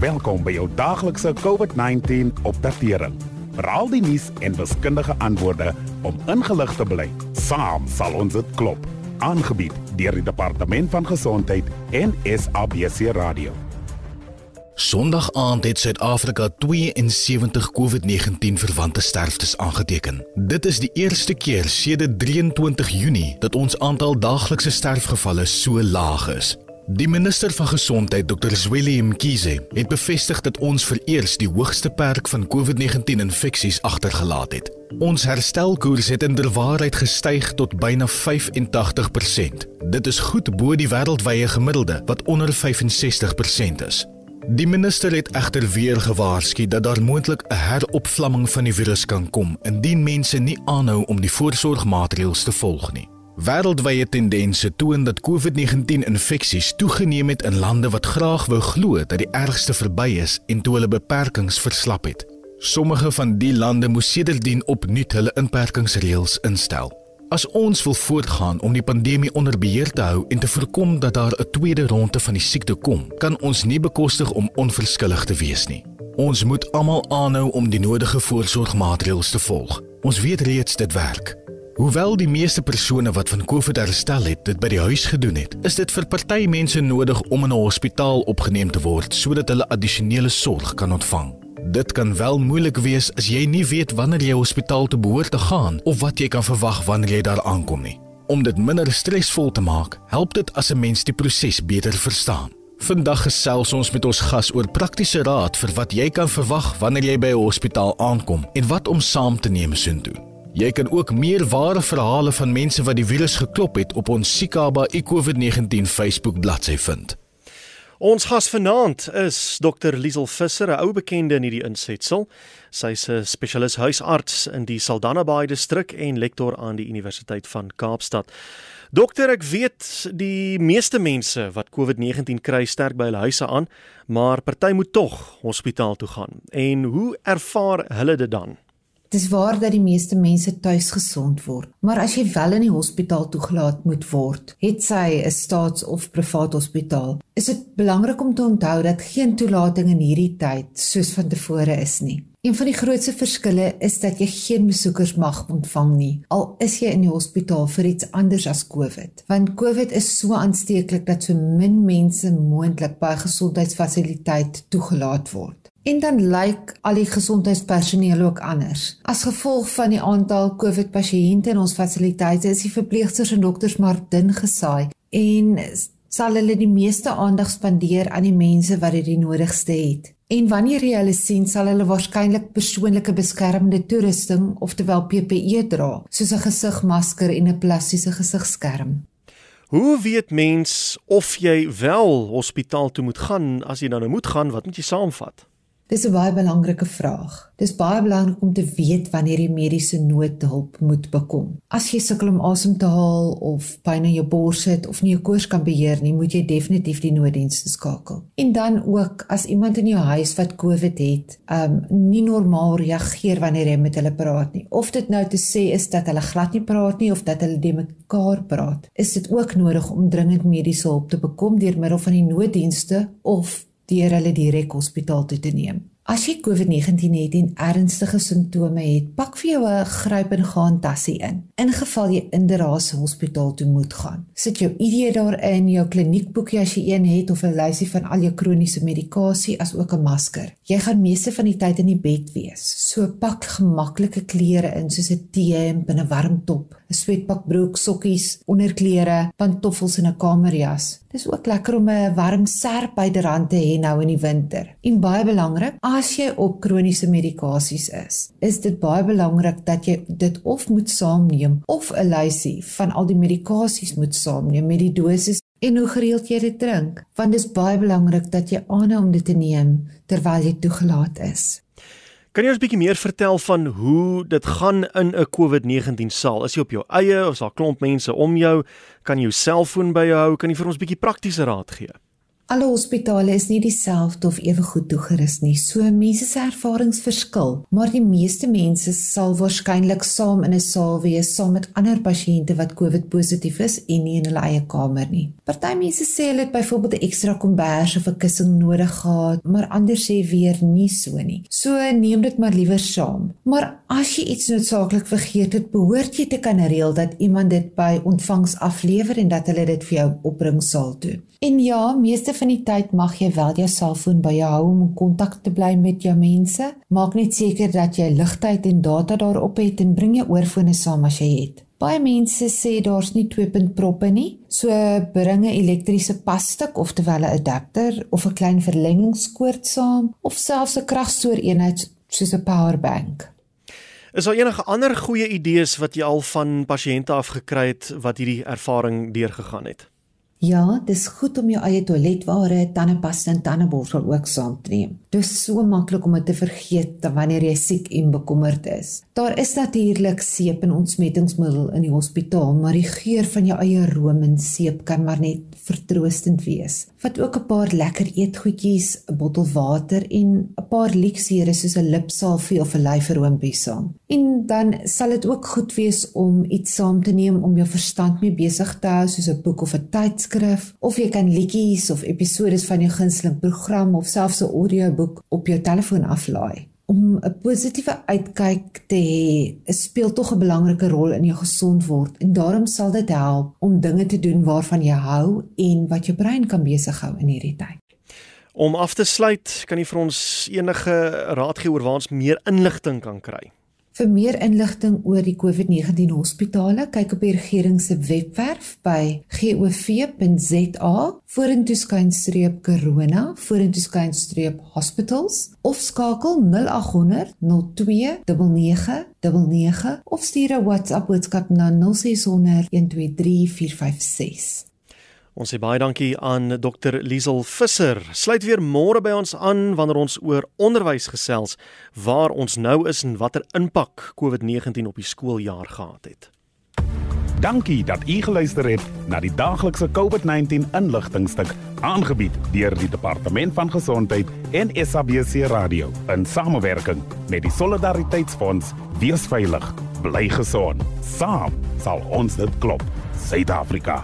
Welkom by jou daaglikse COVID-19 opdatering. Veral die nuus en wiskundige antwoorde om ingelig te bly. Saam sal ons dit klop. Aangebied deur die Departement van Gesondheid en SABC Radio. Sondag aand het Suid-Afrika 72 COVID-19 verwante sterftes aangeteken. Dit is die eerste keer sedert 23 Junie dat ons aantal daaglikse sterfgevalle so laag is. Die minister van Gesondheid, Dr. Zweli Mkhize, het bevestig dat ons vereers die hoogste perk van COVID-19 infeksies agtergelaat het. Ons herstelkoers het inderwaarheid gestyg tot byna 85%. Dit is goed bo die wêreldwye gemiddelde wat onder 65% is. Die minister het egter weer gewaarsku dat daar moontlik 'n heropvlamming van die virus kan kom indien mense nie aanhou om die voorsorgmaatreëls te volg nie. Wêreldwye tendense toon dat COVID-19 infeksies toegeneem het in lande wat graag wou glo dat die ergste verby is en toe hulle beperkings verslap het. Sommige van die lande moes sedertdien opnuut hulle inperkingsreëls instel. As ons wil voortgaan om die pandemie onder beheer te hou en te voorkom dat daar 'n tweede ronde van die siekte kom, kan ons nie bekostig om onverskillig te wees nie. Ons moet almal aanhou om die nodige voorsorgmaatreëls te volg. Ons weet reeds dit werk. Hoewel die meeste persone wat van COVID herstel het, dit by die huis gedoen het, is dit vir party mense nodig om in 'n hospitaal opgeneem te word sodat hulle addisionele sorg kan ontvang. Dit kan wel moeilik wees as jy nie weet wanneer jy hospitaal toe behoort te gaan of wat jy kan verwag wanneer jy daar aankom nie. Om dit minder stresvol te maak, help dit as 'n mens die proses beter verstaan. Vandag gesels ons met ons gas oor praktiese raad vir wat jy kan verwag wanneer jy by 'n hospitaal aankom en wat om saam te neem soontoe. Jy kan ook meer ware verhale van mense wat die virus geklop het op ons Sikaba COVID-19 Facebook bladsy vind. Ons gas vanaand is Dr Liesel Visser, 'n ou bekende in hierdie insetsel. Sy's 'n spesialis huisarts in die Saldanha Bay distrik en lektor aan die Universiteit van Kaapstad. Dokter, ek weet die meeste mense wat COVID-19 kry sterk by hulle huise aan, maar party moet tog hospitaal toe gaan. En hoe ervaar hulle dit dan? Dis waar dat die meeste mense tuis gesond word, maar as jy wel in die hospitaal toegelaat moet word, het sy 'n staats- of privaat hospitaal, is dit belangrik om te onthou dat geen toelating in hierdie tyd soos van tevore is nie. Een van die grootste verskille is dat jy geen besoekers mag ontvang nie, al is jy in die hospitaal vir iets anders as COVID. Want COVID is so aansteeklik dat so min mense moontlik by 'n gesondheidsfasiliteit toegelaat word. En dan lyk al die gesondheidspersoneel ook anders. As gevolg van die aantal COVID-pasiënte in ons fasiliteite is die verpleegsters en dokters maar dun gesaai en sal hulle die meeste aandag spandeer aan die mense wat dit die nodigste het. En wanneer jy hulle sien, sal hulle waarskynlik persoonlike beskermende toerusting, oftewel PPE dra, soos 'n gesigmasker en 'n plastiese gesigskerm. Hoe weet mens of jy wel hospitaal toe moet gaan as jy nou moet gaan, wat moet jy saamvat? Dis 'n baie belangrike vraag. Dis baie belangrik om te weet wanneer jy mediese noodhulp moet bekom. As jy sukkel om asem te haal of pyn in jou bors het of nie jou koors kan beheer nie, moet jy definitief die nooddienste skakel. En dan ook as iemand in jou huis wat COVID het, um nie normaal reageer wanneer jy met hulle praat nie. Of dit nou te sê is dat hulle glad nie praat nie of dat hulle die mekaar praat, is dit ook nodig om dringend mediese hulp te bekom deur middel van die nooddienste of deur hulle direk hospitaal toe te neem. As jy COVID-19 het en ernstige simptome het, pak vir jou 'n gryp en gaan tassie in. In geval jy inderdaad hospitaal toe moet gaan, sit jou ID daarin, jou kliniekboekie as jy een het of 'n lysie van al jou kroniese medikasie as ook 'n masker. Jy gaan meeste van die tyd in die bed wees. So pak gemaklike klere in soos 'n T-hemp en 'n warm top, 'n sweatpak broek, sokkies, onderklere, pantoffels en 'n kamerjas. Dis ook lekker om 'n warm serp byderhand te hê nou in die winter. En baie belangrik, as jy op kroniese medikasies is, is dit baie belangrik dat jy dit of moet saamneem of 'n lysie van al die medikasies moet saamneem met die dosis en hoe gereeld jy dit drink, want dit is baie belangrik dat jy aanhou om dit te neem terwyl jy toegelaat is. Kan jy ons 'n bietjie meer vertel van hoe dit gaan in 'n COVID-19 saal? Is jy op jou eie of is daar klomp mense om jou? Kan jy jou selfoon by jou hou? Kan jy vir ons 'n bietjie praktiese raad gee? Alle hospitale is nie dieselfde of ewe goed toegerus nie. So mense se ervarings verskil, maar die meeste mense sal waarskynlik saam in 'n saal wees saam met ander pasiënte wat COVID positief is en nie in hulle eie kamer nie. Party mense sê hulle het byvoorbeeld 'n ekstra kombers of 'n kussing nodig gehad, maar ander sê weer nie so nie. So neem dit maar liewer saam. Maar as jy iets noodsaaklik vergeet het, behoort jy te kan reël dat iemand dit by ontvangs aflewer en dat hulle dit vir jou opbring saal toe. En ja, meeste van die tyd mag jy wel jou selfoon by jou hou om in kontak te bly met jou mense. Maak net seker dat jy ligtheid en data daarop het en bring jou oorfone saam as jy het. Baie mense sê daar's nie twee punt proppe nie. So bring 'n elektriese passtuk of terwyl 'n adapter of 'n klein verlengingskoord saam of selfs 'n kragstooreenheid soos 'n powerbank. Is daar enige ander goeie idees wat jy al van pasiënte af gekry het wat hierdie ervaring deurgegaan het? Ja, dis goed om jou eie toiletware, tandepasta en tandeborsel ook saam te neem. Dis so maklik om dit te vergeet wanneer jy siek en bekommerd is. Daar is natuurlik seep en ontsmettingsmiddel in die hospitaal, maar die geur van jou eie room en seep kan maar net vertroostend wees. Vat ook 'n paar lekker eetgoedjies, 'n bottel water en 'n paar leksere soos 'n lipsalfie of 'n lyferoompie saam. En dan sal dit ook goed wees om iets saam te neem om jou verstand mee besig te hou soos 'n boek of 'n tyds skrif of jy kan liedjies of episode van jou gunsteling program of selfs 'n audioboek op jou telefoon aflaai. Om 'n positiewe uitkyk te hê, speel tog 'n belangrike rol in jou gesond word en daarom sal dit help om dinge te doen waarvan jy hou en wat jou brein kan besig hou in hierdie tyd. Om af te sluit, kan jy vir ons enige raad gee oor waar ons meer inligting kan kry? Vir meer inligting oor die COVID-19 hospitale, kyk op die regering se webwerf by gov.za vorentoe skynstreep corona vorentoe skynstreep hospitals of skakel 0800 029999 of stuur 'n WhatsApp boodskap na 0600 123 456. Ons sê baie dankie aan Dr Liesel Visser. Sluit weer môre by ons aan wanneer ons oor onderwys gesels, waar ons nou is en watter impak COVID-19 op die skooljaar gehad het. Dankie dat u geluister het na die daaglikse COVID-19 inligtingstuk aangebied deur die Departement van Gesondheid en SABC Radio in samewerking met die Solidariteitsfonds. Wees veilig, bly gesond. Saam sal ons dit klop. Suid-Afrika.